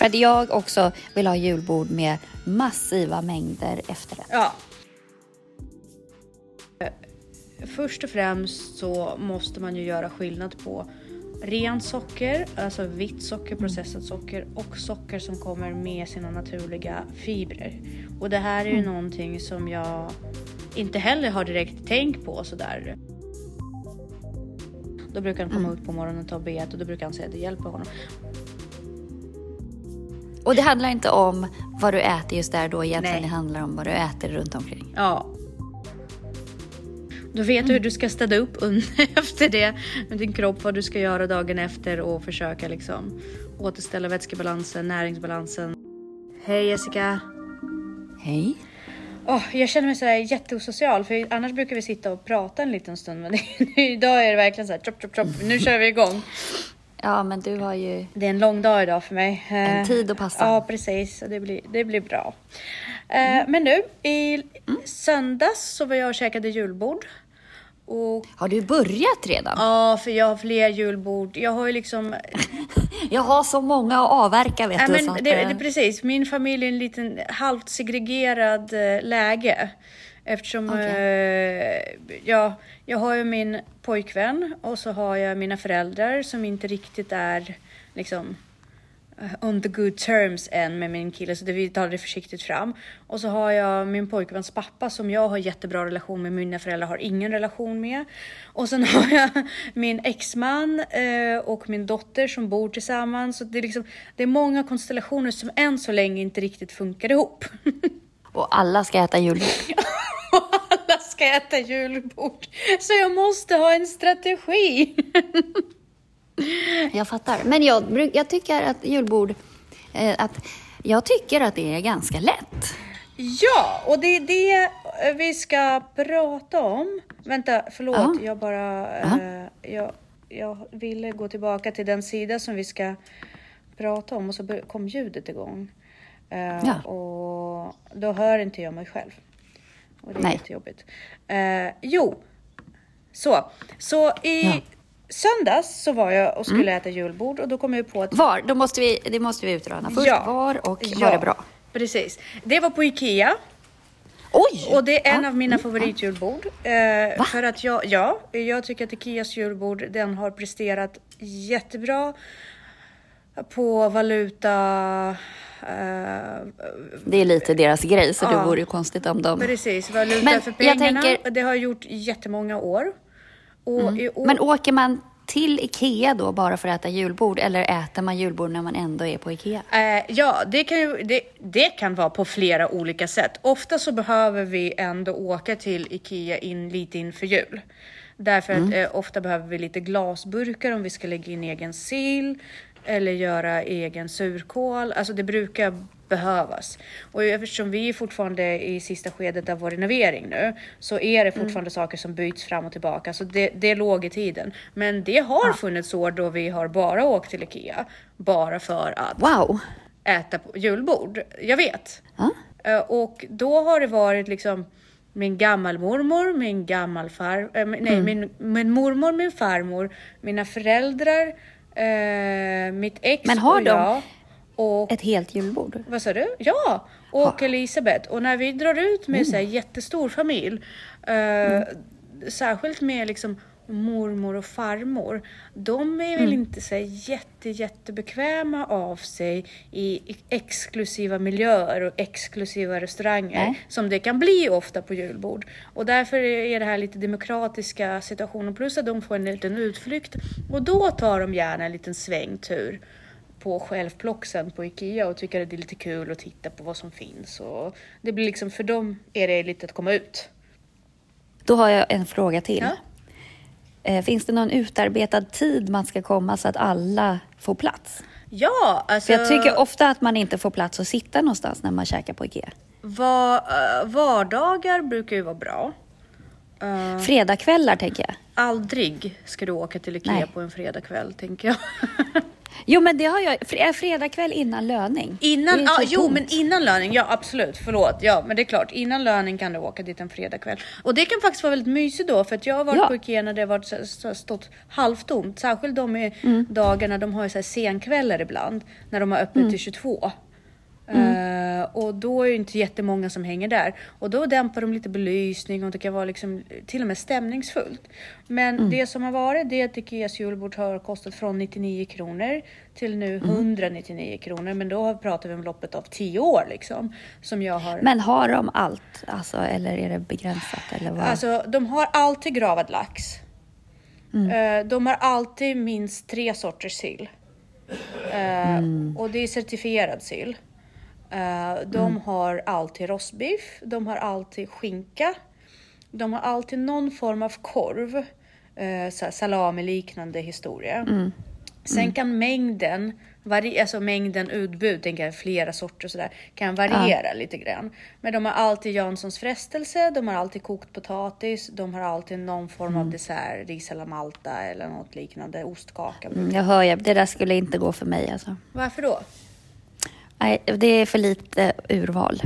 För att jag också vill ha julbord med massiva mängder efterrätt. Ja. Först och främst så måste man ju göra skillnad på rent socker, alltså vitt socker, processat socker och socker som kommer med sina naturliga fibrer. Och det här är ju mm. någonting som jag inte heller har direkt tänkt på sådär. Då brukar han komma mm. ut på morgonen och ta bet och då brukar han säga att det hjälper honom. Och det handlar inte om vad du äter just där då egentligen, Nej. det handlar om vad du äter runt omkring. Ja. Då vet du hur du ska städa upp efter det med din kropp, vad du ska göra dagen efter och försöka liksom återställa vätskebalansen, näringsbalansen. Hej Jessica! Hej! Oh, jag känner mig sådär jätteosocial för annars brukar vi sitta och prata en liten stund men idag är det verkligen såhär chop chop chop, nu kör vi igång. Ja, men du har ju... Det är en lång dag idag för mig. En eh, tid att passa. Ja, precis. Det blir, det blir bra. Eh, mm. Men nu, i mm. söndags så var jag och käkade julbord. Och... Har du börjat redan? Ja, för jag har fler julbord. Jag har ju liksom... jag har så många att avverka vet ja, du. Men det, det, precis, min familj är en liten halvt segregerad eh, läge. Eftersom okay. eh, ja, jag har ju min pojkvän och så har jag mina föräldrar som inte riktigt är liksom eh, on the good terms än med min kille så det, vi tar det försiktigt fram. Och så har jag min pojkväns pappa som jag har jättebra relation med, mina föräldrar har ingen relation med. Och sen har jag min exman eh, och min dotter som bor tillsammans. Så det, är liksom, det är många konstellationer som än så länge inte riktigt funkar ihop. Och alla ska äta julbord. alla ska äta julbord. Så jag måste ha en strategi. jag fattar. Men jag, jag tycker att julbord, eh, att jag tycker att det är ganska lätt. Ja, och det är det vi ska prata om. Vänta, förlåt, ja. jag bara... Eh, jag, jag ville gå tillbaka till den sida som vi ska prata om och så kom ljudet igång. Uh, ja. Och då hör inte jag mig själv. Och det är Nej. jättejobbigt. Uh, jo, så. Så i ja. söndags så var jag och skulle mm. äta julbord och då kom jag på att... Var? Då måste vi, det måste vi utröna. Först ja. var och ja. var det bra? Precis. Det var på Ikea. Oj! Och det är en av mina favoritjulbord. Uh, för att jag, ja, jag tycker att Ikeas julbord, den har presterat jättebra på valuta det är lite deras grej, så ja, det vore ju konstigt om de... Precis, valuta men för pengarna. Tänker... Det har gjort jättemånga år. Mm. år... Men åker man till Ikea då bara för att äta julbord eller äter man julbord när man ändå är på Ikea? Eh, ja, det kan, ju, det, det, kan vara på flera olika sätt. Ofta så behöver vi ändå åka till Ikea in lite inför jul. Därför mm. att eh, ofta behöver vi lite glasburkar om vi ska lägga in egen sill eller göra egen surkål. Alltså det brukar behövas. Och eftersom vi är fortfarande i sista skedet av vår renovering nu så är det fortfarande mm. saker som byts fram och tillbaka. Så det, det låg i tiden. Men det har ah. funnits år då vi har bara åkt till Ikea bara för att wow. äta på julbord. Jag vet. Ah. Och då har det varit liksom min gammalmormor, min gammalfar, äh, nej, mm. min, min mormor, min farmor, mina föräldrar, Eh, mitt ex Men har och de jag. Och, ett helt julbord? Vad sa du? Ja! Och ha. Elisabeth. Och när vi drar ut med mm. så här, jättestor familj, eh, mm. särskilt med liksom mormor och farmor, de är väl mm. inte så jätte, jättebekväma av sig i exklusiva miljöer och exklusiva restauranger Nej. som det kan bli ofta på julbord. Och därför är det här lite demokratiska situationen plus att de får en liten utflykt och då tar de gärna en liten svängtur på självplocksen på Ikea och tycker att det är lite kul att titta på vad som finns. Och det blir liksom, för dem är det lite att komma ut. Då har jag en fråga till. Ja? Eh, finns det någon utarbetad tid man ska komma så att alla får plats? Ja, alltså... För jag tycker ofta att man inte får plats att sitta någonstans när man käkar på Ikea. Var, uh, vardagar brukar ju vara bra. Uh, Fredagkvällar tänker jag. Aldrig ska du åka till Ikea Nej. på en fredagkväll, tänker jag. Jo, men det har jag. fre- Fredag kväll innan löning. Innan, ja, så jo tomt. men innan löning, ja absolut, förlåt. Ja men det är klart, innan löning kan du åka dit en fredagkväll. Och det kan faktiskt vara väldigt mysigt då, för att jag har varit Ja. på Ikea när det har varit stått halvtomt. Särskilt de Mm. dagarna, de har ju så här senkvällar ibland, när de har öppet Mm. till 22. Eh, och då är ju inte jättemånga som hänger där. Och då dämpar de lite belysning och det kan vara liksom till och med stämningsfullt. Men Mm. det som har varit det är att Ikeas julbord har kostat från 99 kronor till nu Mm. 199 kronor. Men då pratar vi om loppet av 10 år liksom. Som jag har. Men har de allt? Alltså, eller är det begränsat? Eller vad? Alltså de har alltid gravad lax. Eh, de har alltid minst tre sorters sill. Eh, Och det är certifierad sill. Eh, de har alltid rostbiff, de har alltid skinka. De har alltid någon form av korv. Uh, salami-liknande historia. Sen kan mängden, vari- alltså mängden utbud, tänker jag, flera sorter och sådär, kan variera lite grann. Men de har alltid Janssons frestelse, de har alltid kokt potatis, de har alltid någon form av dessert, ris eller malta eller något liknande, ostkaka. Mm, jag hör, ju, det där skulle inte gå för mig alltså. Varför då? Nej, det är för lite urval.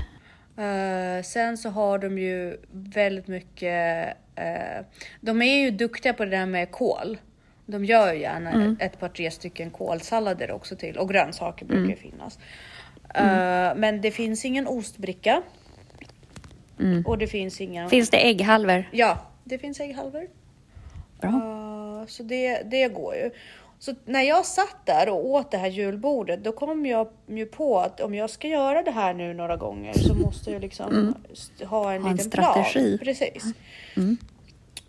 Eh, sen så har de ju väldigt mycket, eh, de är ju duktiga på det där med kål. De gör ju gärna ett par tre stycken kålsallader också till och grönsaker brukar ju finnas. Eh, men det finns ingen ostbricka. Och det finns ingen... Finns det ägghalvor? Ja, det finns ägghalvor. Bra. Uh, så det, det går ju. Så när jag satt där och åt det här julbordet, då kom jag ju på att om jag ska göra det här nu några gånger så måste jag liksom st- ha en Ha en liten strategi. plan. Precis.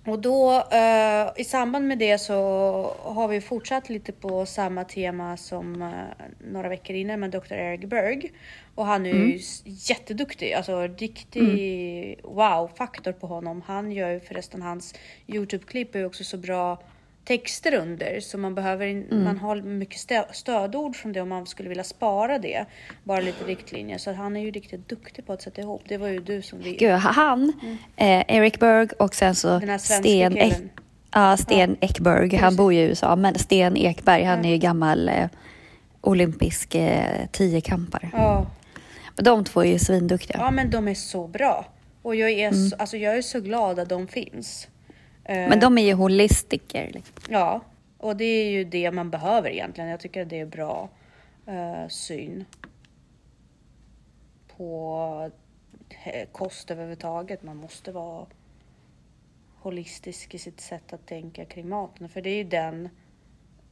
Och då eh, i samband med det så har vi fortsatt lite på samma tema som eh, några veckor innan med Dr. Eric Berg. Och han är ju s- jätteduktig, alltså riktig wow-faktor på honom. Han gör ju förresten hans Youtube-klipp är ju också så bra texter under så man behöver in, man har mycket stö, stödord från det om man skulle vilja spara det. Bara lite riktlinjer. Så han är ju riktigt duktig på att sätta ihop. Det var ju du som vi... Gud, han, eh, Eric Berg och sen så Mm. Sten, Ek, ja, Sten Ekberg. Han bor ju i USA, men Sten Ekberg, han är ju gammal eh, olympisk eh, tiokampare. Ja. De två är ju svinduktiga. Ja, men de är så bra. Och jag är, så, alltså, jag är så glad att de finns. Eh, Men de är ju holistiker. Liksom. Ja, och det är ju det man behöver egentligen. Jag tycker att det är bra eh, syn på kost överhuvudtaget. Man måste vara holistisk i sitt sätt att tänka kring maten. För det är ju den,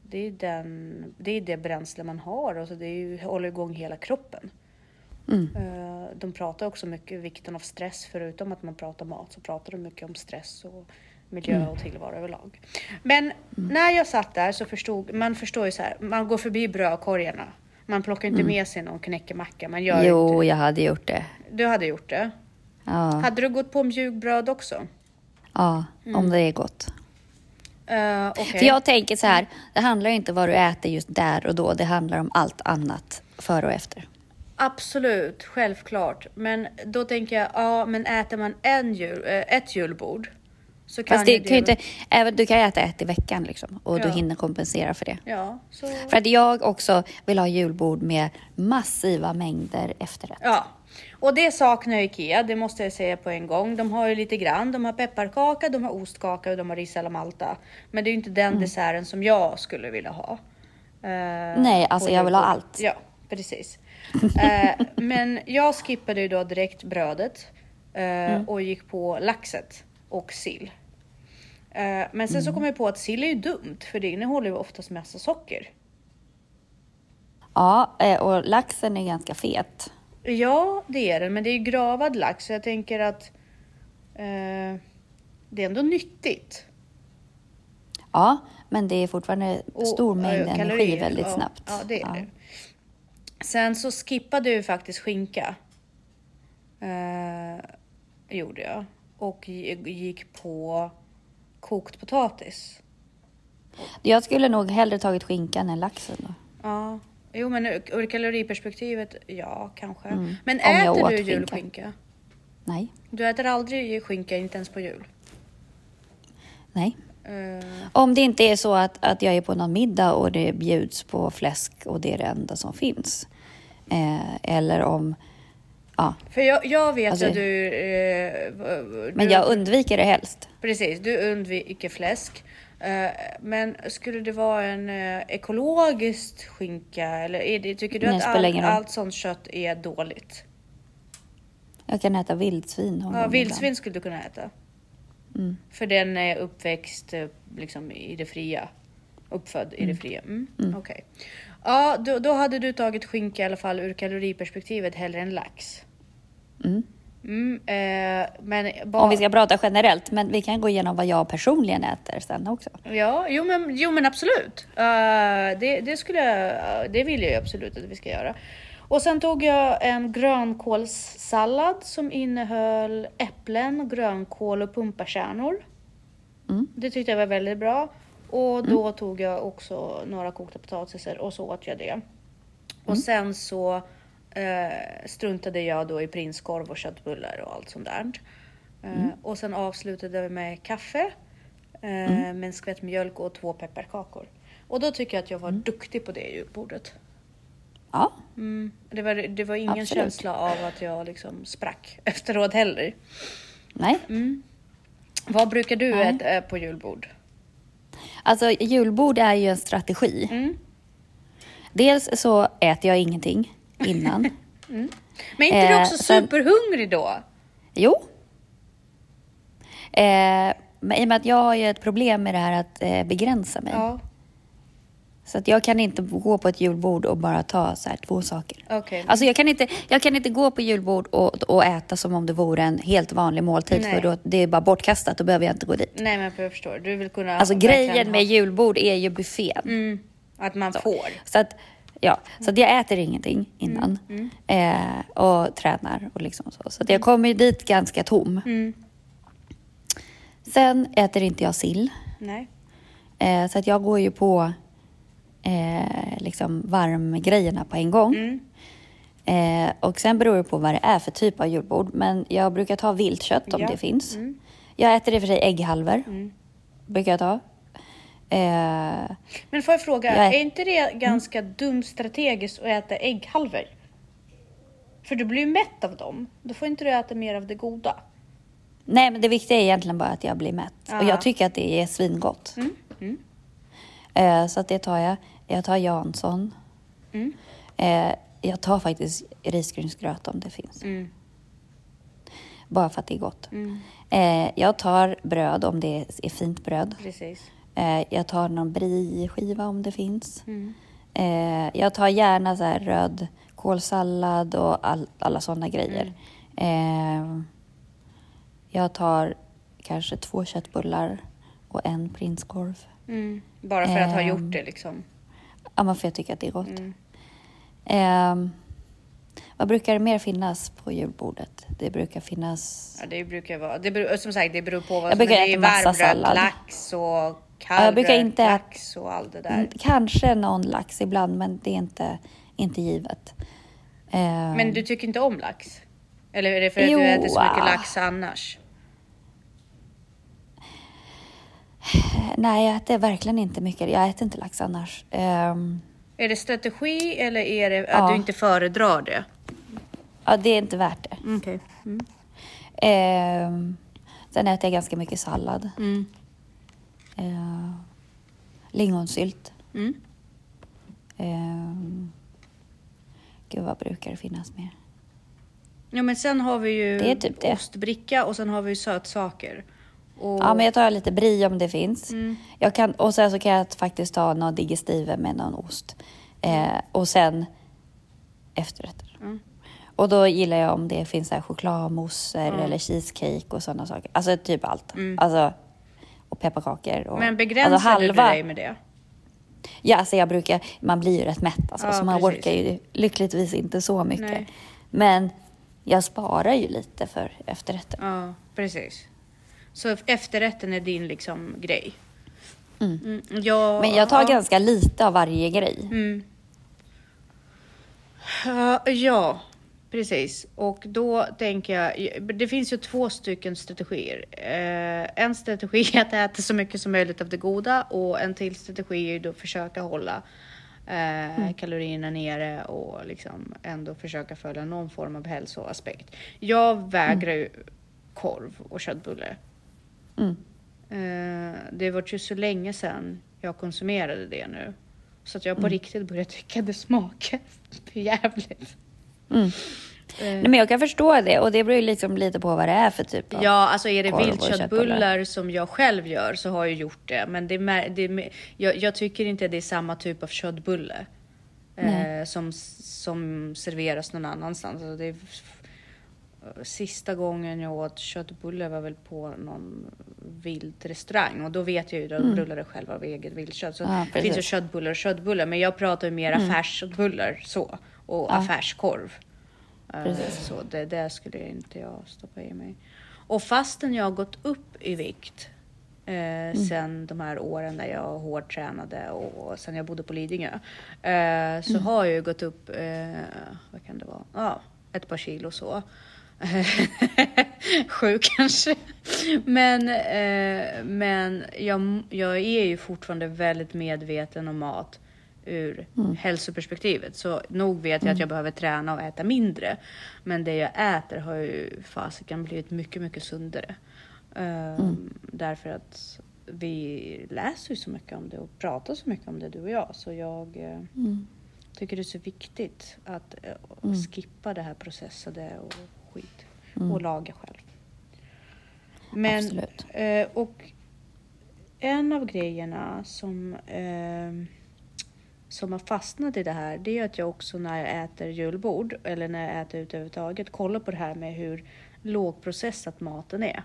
det är den, det är det bränsle man har och så det är ju, håller igång hela kroppen. Eh, De pratar också mycket om vikten av stress. Förutom att man pratar mat så pratar de mycket om stress och miljö och tillvaro överlag. Men när jag satt där så förstod man förstår ju så här. Man går förbi brödkorgarna. Man plockar inte med sig någon knäckemacka. Man gör Jo, inte. jag hade gjort det. Du hade gjort det. Ja, Hade du gått på mjukbröd också? ja om det är gott. Uh, Okej. För jag tänker så här, det handlar inte om vad du äter just där och då. Det handlar om allt annat före och efter. Absolut, självklart. Men då tänker jag, ja, men äter man en jul, eh, ett julbord så kan Fast det ju kan ju inte, även, du kan äta ett i veckan liksom, och du Ja. hinner kompensera för det. Ja, så... För att jag också vill ha julbord med massiva mängder efterrätt. Ja, och det saknar Ikea, det måste jag säga på en gång. De har ju lite grann, de har pepparkaka, de har ostkaka och de har ris alla malta. Men det är ju inte den Mm. desserten som jag skulle vilja ha. Eh, Nej, alltså jag vill ha allt. Ja, precis. Eh, men jag skippade ju då direkt brödet eh, Mm. och gick på laxet och sill. Eh, men sen Mm. så kom jag på att sill är ju dumt för det innehåller ju oftast massa socker. Ja, eh, och laxen är ganska fet. Ja, det är den, men det är ju gravad lax så jag tänker att eh, det är ändå nyttigt. Ja, men det är fortfarande Och, stor mängd eh, energi väldigt ja, snabbt. Ja, det är det. Sen så skippade jag faktiskt skinka. Eh, gjorde jag. Och gi- gick på kokt potatis. Jag skulle nog hellre tagit skinkan än laxen då. Ja, jo men ur kaloriperspektivet, ja kanske. Men Mm. Om jag äter du skinka. julskinka? Nej, Du äter aldrig skinka, inte ens på jul? nej. Eh, Om det inte är så att, att jag är på någon middag och det bjuds på fläsk och det är det enda som finns. Eh, eller om... Ja, för jag, jag vet Alltså- att du, eh, v- men du... jag undviker det helst. Precis, du undviker fläsk. Eh, Men skulle det vara en eh, ekologiskt skinka eller det, tycker du Nej, att all, allt sånt kött är dåligt? Jag kan äta vildsvin Ja, vildsvin skulle du kunna äta. Mm. För den är uppväxt eh, liksom, i det fria. Uppfödd i det fria. Mm. Okej. Ja, då, då hade du tagit skinka i alla fall ur kaloriperspektivet hellre än lax. Mm. Mm, eh, men bara... Om vi ska prata generellt, men vi kan gå igenom vad jag personligen äter sen också. Ja, jo men, jo, men absolut. Eh, det, det, skulle jag, det vill jag absolut att vi ska göra. Och sen tog jag en grönkålssallad som innehöll äpplen, grönkål och pumpakärnor. Mm. Det tyckte jag var väldigt bra. Och då tog jag också några kokta potatisar och så åt jag det. Och sen så eh, struntade jag då i prinskorv och köttbullar och allt sånt där. Eh, Och sen avslutade vi med kaffe eh, med en skvätt mjölk och två pepparkakor. Och då tycker jag att jag var duktig på det julbordet. Ja, Mm. Det, var, det var ingen Absolut. känsla av att jag liksom sprack efteråt heller. nej. Vad brukar du Nej. äta eh, på julbord? Alltså julbord är ju en strategi. Mm. Dels så äter jag ingenting innan. Men är inte du Eh, också superhungrig då? Jo. Eh, men i och med att jag har ju ett problem med det här att eh, begränsa mig. Ja, Så att jag kan inte gå på ett julbord och bara ta så här två saker. okej. Alltså jag kan inte, jag kan inte gå på julbord och, och äta som om det vore en helt vanlig måltid. Nej. För då, det är bara bortkastat, då behöver jag inte gå dit. Nej men jag förstår, du vill kunna Alltså grejen ha- med julbord är ju buffén. Mm, att man får. Så att, ja, så att jag äter ingenting innan. Mm, Eh, och tränar och liksom så. Så att jag kommer ju dit ganska tom. Mm. Sen äter inte jag sill. Nej. Eh, så att jag går ju på eh, liksom varmgrejerna på en gång. Mm. Eh, och sen beror det på vad det är för typ av julbord. Men jag brukar ta viltkött om Ja. det finns. Mm. Jag äter i och för sig ägghalvor. Brukar jag ta. Eh, Men får jag fråga, Jag är- inte det ganska dumt strategiskt att äta ägghalvor? För du blir ju mätt av dem. Då får inte du äta mer av det goda. nej, men det viktiga är egentligen bara att jag blir mätt. Och Ja. jag tycker att det är svingott. Mm. Mm. Eh, så att det tar jag. Jag tar Jansson. Mm. Eh, jag tar faktiskt risgrynsgröt om det finns. Mm. Bara för att det är gott. Mm. Eh, jag tar bröd om det är fint bröd. Precis. Eh, jag tar någon brie-skiva om det finns. Mm. Eh, jag tar gärna så här röd kålsallad och all, alla sådana grejer. Eh, jag tar kanske två köttbullar och en prinskorv. Mm. Bara för att ha Ehm. gjort det liksom. Ja, men för jag tycker att det är gott. Mm. Eh, vad brukar det mer finnas på julbordet? Det brukar finnas... Ja, det brukar vara. Det beror, som sagt, det beror på vad Jag som brukar är. Det är sallad. lax och jag kallrökt brukar inte lax och allt det där. Mm, Kanske någon lax ibland, men det är inte, inte givet. Eh, Men du tycker inte om lax? Eller är det för att Jo, du äter så mycket ah. lax annars? Nej, jag äter verkligen inte mycket. Jag äter inte lax annars. Ehm, Är det strategi eller är det att Ja. du inte föredrar det? ja, det är inte värt det. Okej. Mm. Ehm, sen äter jag ganska mycket sallad. Mm. Ehm, lingonsylt. Mm. Ehm, gud, vad brukar det finnas mer? Ja, men sen har vi ju Det är typ ostbricka och sen har vi ju sötsaker. Och... Ja, men jag tar lite brie om det finns. Mm. Jag kan, och sen så kan jag faktiskt ta någon digestive med någon ost. Eh, och sen efterrätter. Mm. Och då gillar jag om det finns så här chokladmousse Mm. eller cheesecake och sådana saker. Alltså typ allt. Mm. Alltså, och pepparkakor. Och, Men begränsar alltså du dig med det? Ja, alltså jag brukar, man blir ju rätt mätt alltså, Ja, så man precis. orkar ju lyckligtvis inte så mycket. Nej. Men jag sparar ju lite för efterrätten. Ja, precis. Så efterrätten är din liksom grej? Mm. Mm. Ja, Men jag tar ja. ganska lite av varje grej. Mm. Ja, ja. Precis, och då tänker jag, det finns ju två stycken strategier. Eh, en strategi är att äta så mycket som möjligt av det goda och en till strategi är då att försöka hålla eh, mm. kalorierna nere och liksom ändå försöka följa någon form av hälsoaspekt. Jag vägrar ju korv och köttbullar. Mm. Eh, det var ju så länge sedan jag konsumerade det nu. Så att jag på mm. riktigt börjar tycka det smakar för jävligt. Mm. Nej, men jag kan förstå det och det beror ju liksom lite på vad det är för typ av Ja, alltså är det viltköttbullar som jag själv gör så har jag gjort det. Men det, det, jag, jag tycker inte det är samma typ av köttbulle eh, som, som serveras någon annanstans. Alltså det är, sista gången jag åt köttbulle var väl på någon vild restaurang och då vet jag ju att de mm. rullade själva av eget viltkött. Så ja, det finns ju köttbullar och köttbullar, men jag pratar ju mer mm. affärsköttbullar så och ja. affärskorv. Precis. Så det, det skulle inte jag stoppa i mig. Och fastän jag har gått upp i vikt eh, mm. sen de här åren där jag hårdtränade och, och sen jag bodde på Lidingö eh, så mm. har jag ju gått upp, eh, vad kan det vara, ja, ett par kilo så. Sju kanske. Men, eh, men jag, jag är ju fortfarande väldigt medveten om mat ur mm. hälsoperspektivet. Så nog vet jag mm. att jag behöver träna och äta mindre. Men det jag äter har ju fasiken blivit mycket, mycket sundare. Um, mm. Därför att vi läser ju så mycket om det och pratar så mycket om det du och jag. Så jag uh, mm. tycker det är så viktigt att uh, skippa det här processade och skit. Mm. Och laga själv. Men, Absolut. Uh, och en av grejerna som ehm, som har fastnat i det här, det är att jag också när jag äter julbord eller när jag äter ut överhuvudtaget kollar på det här med hur lågprocessat maten är.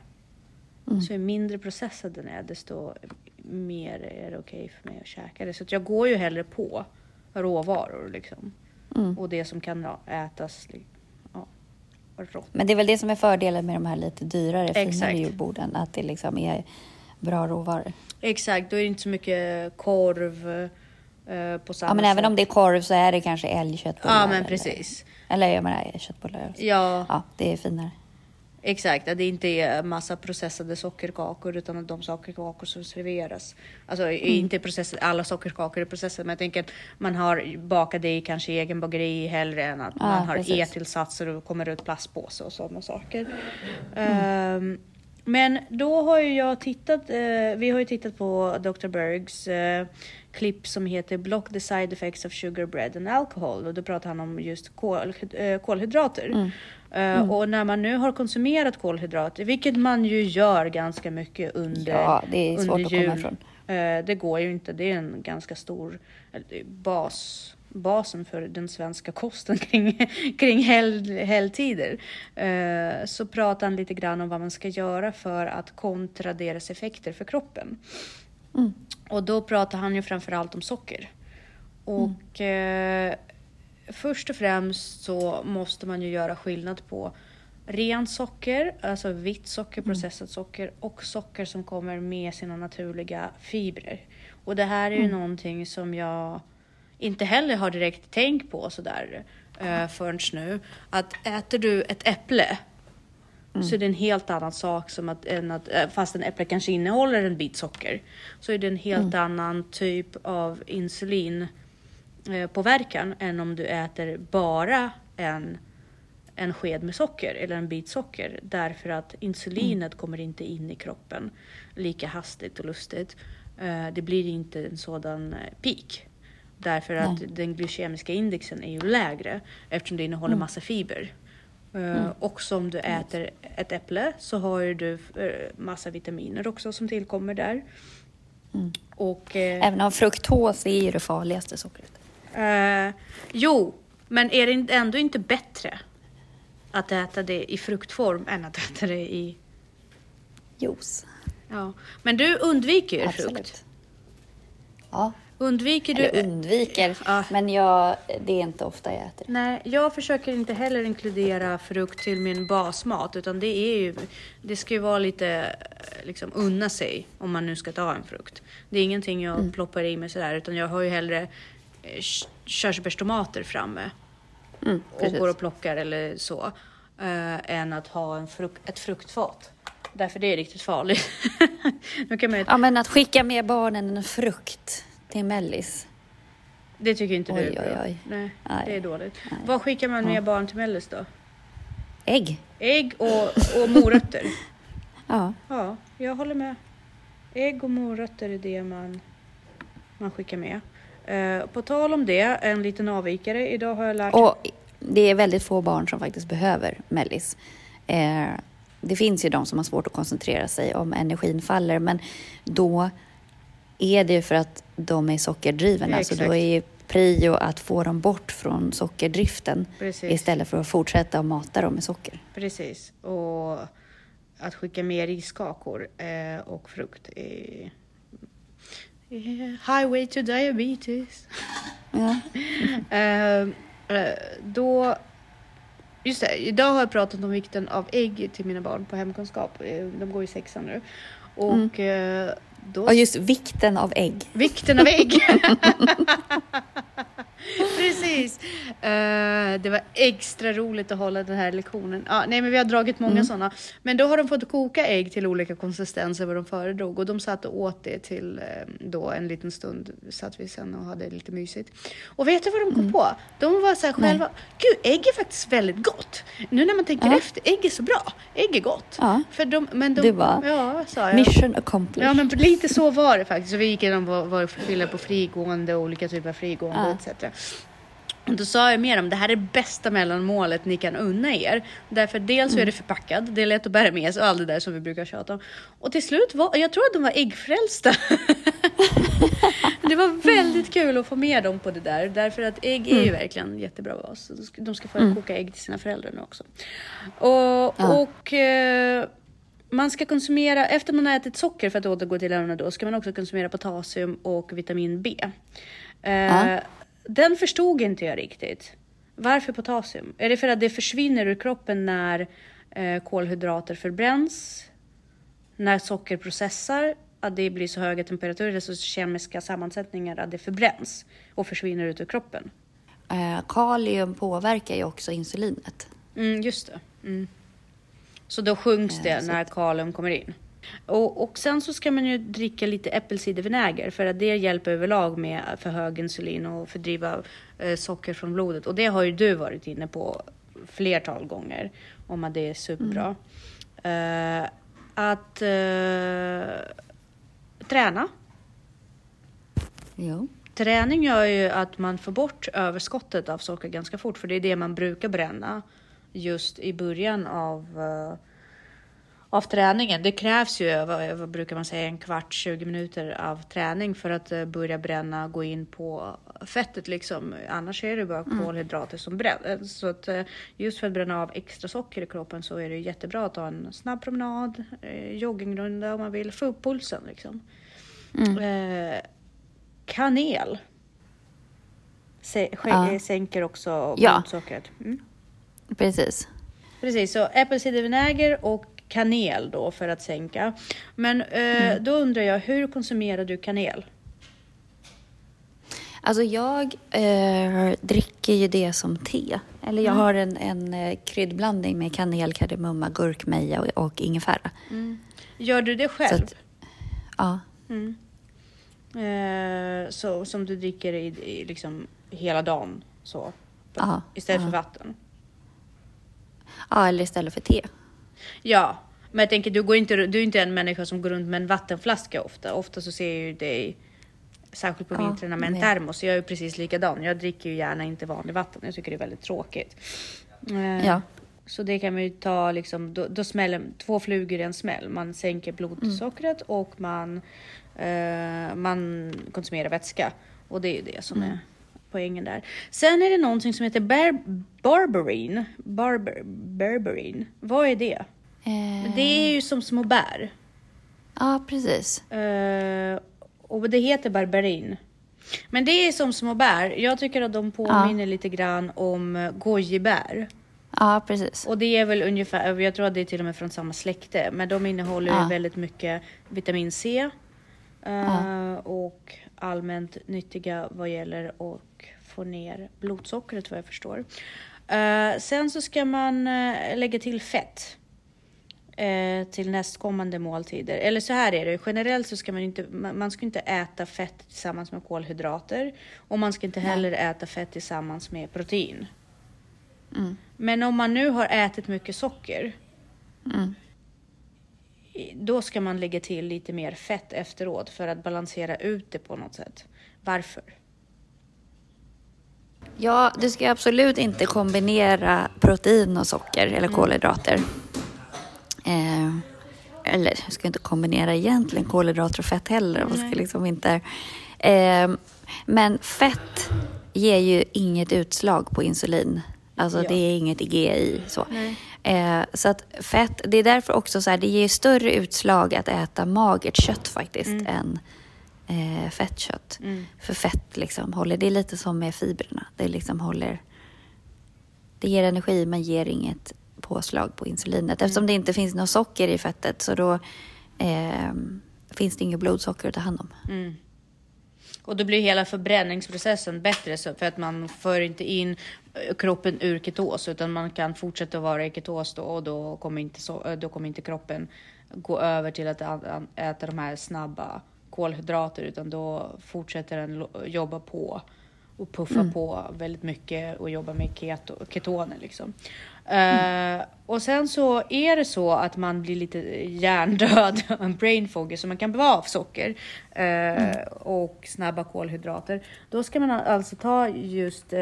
Mm. Så ju mindre processad den är, desto mer är det okej okay för mig att käka det. Så jag går ju hellre på råvaror liksom. Mm. Och det som kan ätas rått. Men det är väl det som är fördelen med de här lite dyrare, finare julborden, att det liksom är bra råvaror. Exakt, då är det inte så mycket korv, Eh, på samma ja, men sätt. även om det är korv så är det kanske älgköttbullar. Ja, men precis. Eller, eller jag menar köttbullar. Ja. ja, det är finare. Exakt, att det inte är massa processade sockerkakor utan att de sockerkakor som serveras. Alltså mm. inte processade, alla sockerkakor är processade men jag tänker att man har bakat det i kanske egen bageri hellre än att ja, man har e-tillsatser och kommer ut plastpåse och sådana saker. Mm. Um, men då har ju jag tittat, eh, vi har ju tittat på Dr. Bergs eh, klipp som heter Block the side effects of sugar, bread and alcohol och då pratar han om just kol, eh, kolhydrater. Mm. Uh, mm. Och när man nu har konsumerat kolhydrater, vilket man ju gör ganska mycket under Ja, det är svårt jul. att komma ifrån. Uh, det går ju inte, det är en ganska stor bas basen för den svenska kosten kring, kring hel, helgtider. Uh, så pratar han lite grann om vad man ska göra för att kontra deras effekter för kroppen. Mm. Och då pratar han ju framförallt om socker. Och mm. Först och främst så måste man ju göra skillnad på rent socker, alltså vitt socker, mm. processat socker och socker som kommer med sina naturliga fibrer. Och det här är ju mm. någonting som jag inte heller har direkt tänkt på sådär eh, förrän nu. Att äter du ett äpple Mm. Så är det en helt annan sak som att, än att, eh, fast en äpple kanske innehåller en bit socker, så är det en helt mm. annan typ av insulinpåverkan eh, än om du äter bara en, en sked med socker eller en bit socker. Därför att insulinet mm. kommer inte in i kroppen lika hastigt och lustigt. Eh, det blir inte en sådan peak. Därför att Nej. den glykemiska indexen är ju lägre eftersom det innehåller mm. massa fiber. Eh, mm. Och som du äter ett äpple så har du eh, massa vitaminer också som tillkommer där. Mm. Och, eh, Även om fruktos är ju det farligaste sockret. Eh, jo, men är det ändå inte bättre att äta det i fruktform än att äta det i juice? Ja, men du undviker ju frukt. Ja, Undviker du? Eller undviker, ja. men jag, det är inte ofta jag äter. Nej, jag försöker inte heller inkludera frukt till min basmat, utan det är ju, det ska ju vara lite, liksom unna sig om man nu ska ta en frukt. Det är ingenting jag mm. ploppar i mig sådär, utan jag har ju hellre eh, körsbärstomater framme. Mm, och går och plockar eller så. eh, än att ha en frukt, ett fruktfat. Därför det är riktigt farligt. nu kan man ju, Ja, men att skicka med barnen en frukt till mellis. det tycker inte du Oj, är bra. oj, oj. Nej, Nej. det är dåligt. Nej. Vad skickar man med barn till mellis då? Ägg. Ägg och, och morötter. Ja. Ja, jag håller med. Ägg och morötter är det man, man skickar med. Eh, på tal om det, en liten avvikare. Idag har jag lärt Och det är väldigt få barn som faktiskt behöver mellis. Eh, det finns ju de som har svårt att koncentrera sig om energin faller, men då är det ju för att de är sockerdrivna. Så Exakt. då är prio att få dem bort från sockerdriften Precis. istället för att fortsätta att mata dem med socker. Precis. Och att skicka med riskakor eh, och frukt är, är highway to diabetes. Ja. Eh, då, just det, idag har jag pratat om vikten av ägg till mina barn på hemkunskap. Eh, De går i sexan nu. Och eh, då... Och just vikten av ägg. Vikten av ägg! Precis! Eh, det var extra roligt att hålla den här lektionen. Ja, nej, men vi har dragit många sådana. Men då har de fått koka ägg till olika konsistenser vad de föredrog och de satt och åt det till eh, då en liten stund satt vi sen och hade lite mysigt. Och vet du vad de kom på? De var så här Nej. själva, gud ägg är faktiskt väldigt gott. Nu när man tänker Ja. efter, ägg är så bra. Ägg är gott. Ja. För de, men de, Du bara, ja, sa jag. Mission accomplished. Ja men lite så var det faktiskt. Så vi gick igenom vad, vad skiljer på frigående och olika typer av frigående Ja. etc. Och då sa jag med dem, det här är bästa mellanmålet ni kan unna er. Därför dels så är det förpackat, det är lätt att bära med sig och allt det där som vi brukar tjata om. Och till slut var, jag tror att de var äggfrälsta. det var väldigt kul att få med dem på det där. Därför att ägg är ju verkligen jättebra oss. De ska- få koka ägg till sina föräldrar nu också. Och, Ja. och eh, man ska konsumera, efter man har ätit socker för att återgå till ämnet då, ska man också konsumera potassium och vitamin B. Eh, Ja. Den förstod inte jag riktigt. Varför potassium? Är det för att det försvinner ur kroppen när eh, kolhydrater förbränns? När socker processar? Att det blir så höga temperaturer, så kemiska sammansättningar att det förbränns och försvinner ut ur kroppen? Eh, kalium påverkar ju också insulinet. Mm, just det. Mm. Så då sjunks det Eh, så när kalium kommer in. Och, och sen så ska man ju dricka lite äppelcidervinäger för att det hjälper överlag med för hög insulin och fördriva eh, socker från blodet. Och det har ju du varit inne på flertal gånger om att det är superbra. Eh, att eh, träna. Jo. Träning gör ju att man får bort överskottet av socker ganska fort, för det är det man brukar bränna just i början av, eh, av träningen. Det krävs ju, vad, vad brukar man säga, en kvart, 20 minuter av träning för att eh, börja bränna, gå in på fettet liksom. Annars är det bara kolhydrater som bränns. Så att eh, just för att bränna av extra socker i kroppen så är det jättebra att ta en snabb promenad, eh, joggingrunda om man vill, få upp pulsen liksom. Eh, kanel. Ja. Sänker också blodsockret. Mm. Precis. Precis, så äppelcidervinäger och kanel då för att sänka. Men eh, då undrar jag, hur konsumerar du kanel? Alltså jag eh, dricker ju det som te. Eller jag har en, en eh, kryddblandning med kanel, kardemumma, gurkmeja och, och ingefära. Gör du det själv? att, ja, Mm. Eh, så, som du dricker i, i liksom hela dagen så? Ja, Istället för ja. vatten? ja, eller istället för te. Ja, men jag tänker du, går inte, du är inte en människa som går runt med en vattenflaska ofta. Ofta så ser jag ju dig, särskilt på Ja, vintrarna, med en termos. Jag är ju precis likadan. Jag dricker ju gärna inte vanlig vatten. Jag tycker det är väldigt tråkigt. Eh, Ja. Så det kan man ju ta liksom, då, då smäller två flugor i en smäll. Man sänker blodsockret och man, eh, man konsumerar vätska. Och det är ju det som är poängen där. Sen är det någonting som heter bar, barberin. Barber, berberin. Vad är det? Eh, Det är ju som små bär. Ja, precis. Eh, och det heter barberin. Men det är som små bär. Jag tycker att de påminner lite grann om eh, gojibär. Ja, precis. Och det är väl ungefär, jag tror att det är till och med från samma släkte. Men de innehåller Ja. väldigt mycket vitamin C. eh, Och allmänt nyttiga vad gäller att få ner blodsockret vad jag förstår. Uh, sen så ska man uh, lägga till fett uh, till nästkommande måltider. Eller så här är det, generellt så ska man inte, man ska inte äta fett tillsammans med kolhydrater och man ska inte heller Nej. äta fett tillsammans med protein. Mm. Men om man nu har ätit mycket socker mm då ska man lägga till lite mer fett efteråt för att balansera ut det på något sätt. Varför? Ja, du ska absolut inte kombinera protein och socker eller mm. kolhydrater. Eh, eller jag ska inte kombinera egentligen kolhydrater och fett heller. Man ska liksom inte, eh, men fett ger ju inget utslag på insulin. Alltså ja. det är inget GI så. Eh, så att fett, det är därför också så här, det ger större utslag att äta magert kött faktiskt mm. än eh, fettkött. Mm. För fett liksom håller, det är lite som med fibrerna. Det liksom håller, det ger energi men ger inget påslag på insulinet. Eftersom mm. det inte finns något socker i fettet så då eh, finns det inget blodsocker att ta hand om. Mm. Och då blir hela förbränningsprocessen bättre så för att man för inte in kroppen ur ketos utan man kan fortsätta vara i ketos då och då kommer inte, så, eh, då kommer inte kroppen gå över till att äta de här snabba kolhydrater utan då fortsätter den jobba på och puffa mm. på väldigt mycket och jobba med keto, ketoner liksom. Mm. Uh, och sen så är det så att man blir lite hjärndöd, en brain foggy, så man kan bli av socker uh, mm. och snabba kolhydrater. Då ska man alltså ta just uh,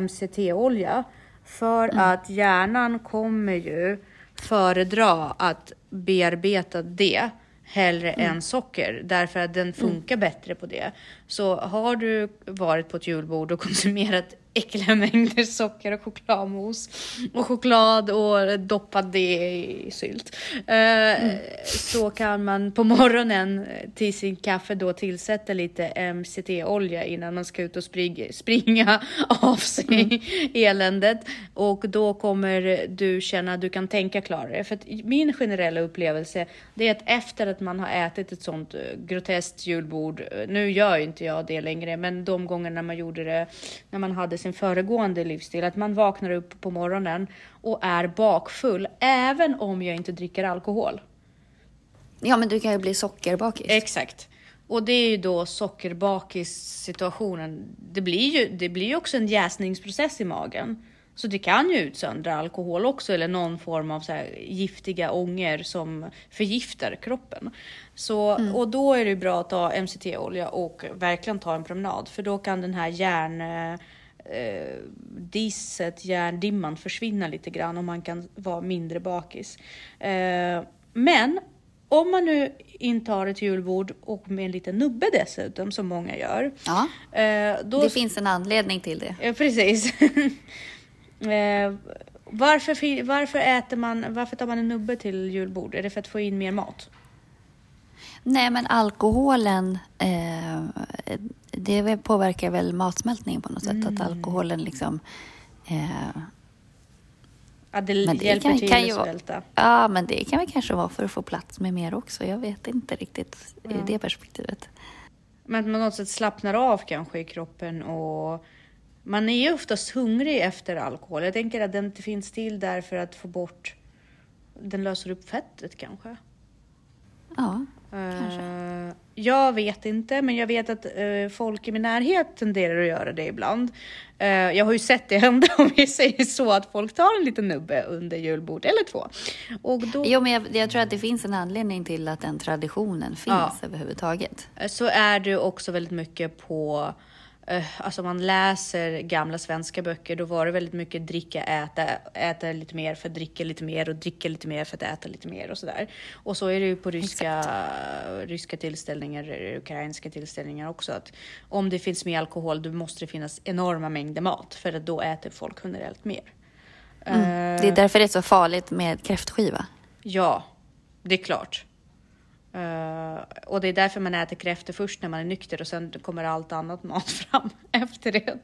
MCT-olja för mm. att hjärnan kommer ju föredra att bearbeta det hellre mm. än socker därför att den funkar mm. bättre på det. Så har du varit på ett julbord och konsumerat äckliga mängder socker och chokladmos och choklad och doppat det i sylt. Uh, mm. Så kan man på morgonen till sin kaffe då tillsätta lite MCT-olja innan man ska ut och springa, springa av sig mm. eländet. Och då kommer du känna att du kan tänka klarare. För att min generella upplevelse det är att efter att man har ätit ett sånt eh, groteskt julbord, nu gör inte jag det längre, men de gångerna man gjorde det när man hade sin föregående livsstil, att man vaknar upp på morgonen och är bakfull, även om jag inte dricker alkohol. Ja, men du kan ju bli sockerbakis. Exakt. Och det är ju då sockerbakis situationen. Det blir ju, det blir ju också en jäsningsprocess i magen. Så det kan ju utsöndra alkohol också eller någon form av så giftiga ånger som förgiftar kroppen. Så, mm. Och då är det bra att ta MCT-olja och verkligen ta en promenad för då kan den här järn eh, disset, järndimman försvinna lite grann och man kan vara mindre bakis. Eh, men om man nu intar ett julbord och med en liten nubbe dessutom, som många gör. Ja, eh, då... det finns en anledning till det. Ja, precis. Eh, varför, varför, äter man, varför tar man en nubbe till julbord? Är det för att få in mer mat? Nej, men alkoholen eh, det påverkar väl matsmältningen på något sätt. Mm. Att alkoholen liksom... Eh, ja, det, men det hjälper kan, till kan att svälta. Ja, men det kan väl kanske vara för att få plats med mer också. Jag vet inte riktigt ja. i det perspektivet. Men på något sätt slappnar av kanske i kroppen och man är ju oftast hungrig efter alkohol. Jag tänker att den inte finns till där för att få bort... Den löser upp fettet kanske. Ja, uh, kanske. Jag vet inte, men jag vet att uh, folk i min närhet tenderar att göra det ibland. Uh, jag har ju sett det hända om vi säger så att folk tar en liten nubbe under julbord eller två. Och då... Jo, men jag, jag, tror att det finns en anledning till att den traditionen finns ja. överhuvudtaget. Så är det också väldigt mycket på alltså man läser gamla svenska böcker, då var det väldigt mycket dricka, äta, äta lite mer för att dricka lite mer och dricka lite mer för att äta lite mer och sådär. Och så är det ju på ryska, ryska tillställningar, ukrainska tillställningar också. Att om det finns mer alkohol, då måste det finnas enorma mängder mat för att då äter folk generellt mer. Mm. Uh, det är därför det är så farligt med kräftskiva. Ja, det är klart. Uh, och det är därför man äter kräftor först när man är nykter och sen kommer allt annat mat fram efter det.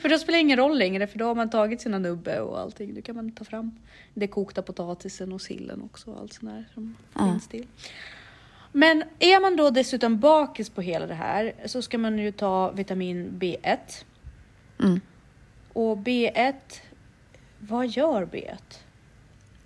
För då spelar det ingen roll längre för då har man tagit sina nubbe och allting. Då kan man ta fram det kokta potatisen och sillen också och allt sånt där som uh. finns till. Men är man då dessutom bakis på hela det här så ska man ju ta vitamin B1. Mm. Och B1, vad gör B1?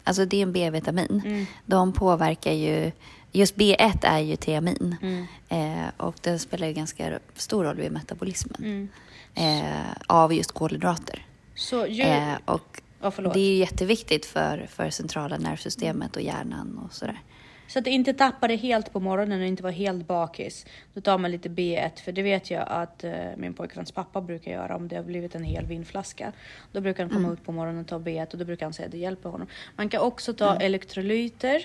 Alltså det är en B-vitamin. Mm. De påverkar ju... Just B1 är ju tiamin. Mm. Eh, och den spelar ju ganska stor roll vid metabolismen. Mm. Eh, av just kolhydrater. Så ju... Eh, och förlåt. det är ju jätteviktigt för, för centrala nervsystemet och hjärnan och sådär. Så att inte tappa det helt på morgonen och inte vara helt bakis. Då tar man lite B1, för det vet jag att eh, min pojkväns pappa brukar göra om det har blivit en hel vinflaska. Då brukar han komma Mm. ut på morgonen och ta B1 och då brukar han säga att det hjälper honom. Man kan också ta elektrolyter eh,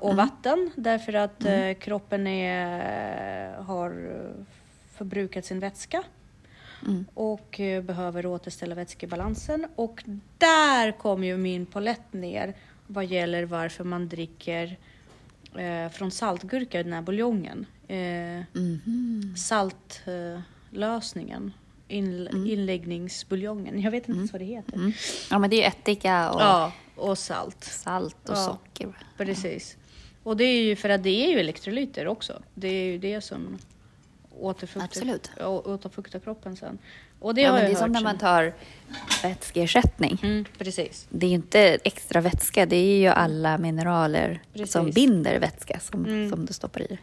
och vatten därför att eh, kroppen är, har eh, förbrukat sin vätska Mm. och eh, behöver återställa vätskebalansen. Och där kom ju min polett ner vad gäller varför man dricker eh, från saltgurka i den här buljongen. Eh, Mhm. saltlösningen. In, Inläggningsbuljongen. Jag vet inte ens vad det heter. Mm. Ja, men det är ju ättika och Ja, och salt. salt och Ja. socker. Precis. Och det är ju för att det är ju elektrolyter också. Det är ju det som återfuktar, Absolut. återfuktar kroppen sen. Och det Ja, har jag det är som hört när sen. man tar vätskeersättning. Mm, precis. Det är ju inte extra vätska, det är ju alla mineraler Precis. som binder vätska som, Mm. som du stoppar i.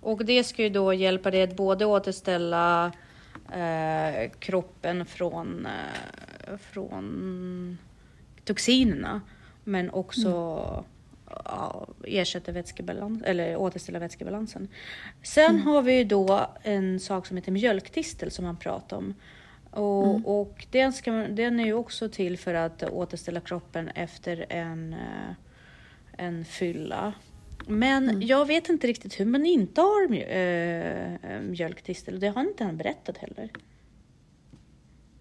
Och det ska ju då hjälpa dig att både återställa eh, kroppen från, eh, från toxinerna men också ja, ersätta vätskebalans, eller återställa vätskebalansen. Sen har vi ju då en sak som heter mjölkdistel som man pratar om. Och, och den, ska, den är ju också till för att återställa kroppen efter en, eh, en fylla. Men jag vet inte riktigt hur man inte har mjö, äh, mjölkdistel och det har inte han berättat heller.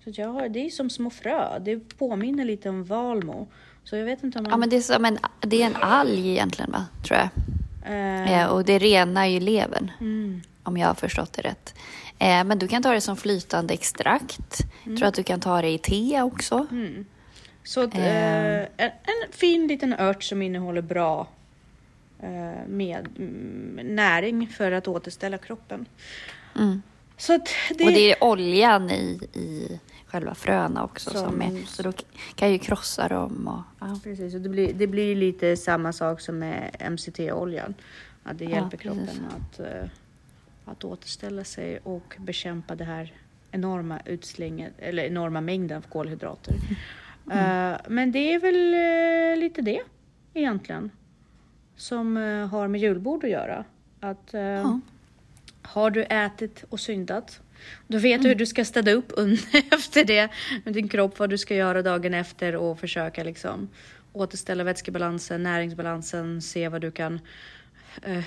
Så jag har, det är som små frö, det påminner lite om valmo. Så jag vet inte om man... Ja, men det är, som en, det är en alg egentligen, va? tror jag. eh, Eh, och det renar ju levern, mm, om jag har förstått det rätt. Eh, men du kan ta det som flytande extrakt. Jag tror att du kan ta det i te också. mm. Så att, Eh. eh, en, en fin liten ört som innehåller bra eh, med mm, näring för att återställa kroppen. Mm. Så det... Och det är oljan i, i själva fröna också Som- som, är. Så då kan ju krossa dem och... Ja. Precis, och det blir, det blir lite samma sak som med MCT-oljan. Att det Ja, hjälper precis. kroppen att, eh, att återställa sig och bekämpa det här enorma utslänget, eller enorma mängden av kolhydrater. Mm. Eh, men det är väl eh, lite det egentligen som eh, har med julbord att göra. Att, eh, Ja. Har du ätit och syndat, då vet Mm. du hur du ska städa upp efter det med din kropp, vad du ska göra dagen efter och försöka liksom återställa vätskebalansen, näringsbalansen, se vad du kan eh,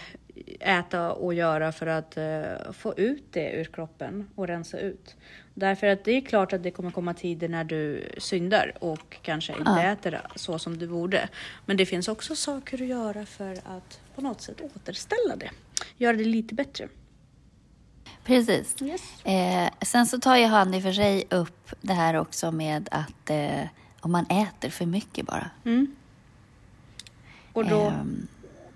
äta och göra för att eh, få ut det ur kroppen och rensa ut. Därför att det är klart att det kommer komma tider när du syndar och kanske inte Ja. äter så som du borde. Men det finns också saker att göra för att på något sätt återställa det. Göra det lite bättre. Precis. Yes. Eh, sen så tar ju han i och för sig upp det här också med att eh, om man äter för mycket bara. Mm. Och, då, Ehm,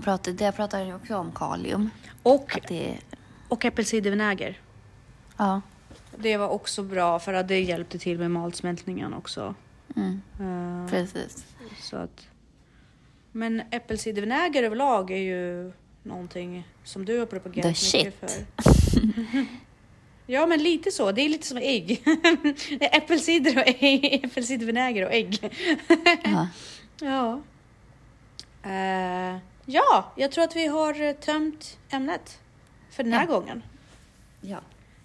pratar, det pratar han ju också om kalium. och, det, och äppelcidervinäger. ja. Det var också bra för att det hjälpte till med matsmältningen också. Mm, Eh, precis. så att, men äppelcidervinäger överlag är ju någonting som du har propagerat The mycket shit. för. Ja, men lite så. Det är lite som ägg. Äppelcider och ägg. Äppelcidervinäger och ägg. Ja. Ja. Eh, ja, jag tror att vi har eh, tömt ämnet för den här Ja. gången. ja.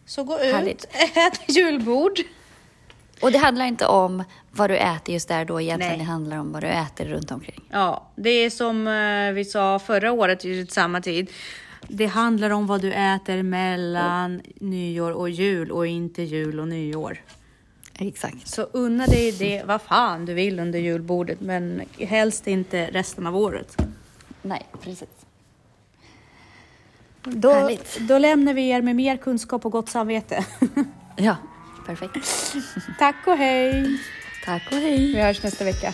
Så gå ut, Härligt. ät julbord. Och det handlar inte om vad du äter just där då egentligen. Nej. Det handlar om vad du äter runt omkring. Ja, det är som eh, vi sa förra året i samma tid. Det handlar om vad du äter mellan nyår och jul och inte jul och nyår. Exakt. Så unna dig det, vad fan du vill under julbordet, men helst inte resten av året. Nej, precis. Då, Härligt. då lämnar vi er med mer kunskap och gott samvete. Ja, perfekt. Tack och hej! Tack och hej. Vi hörs nästa vecka.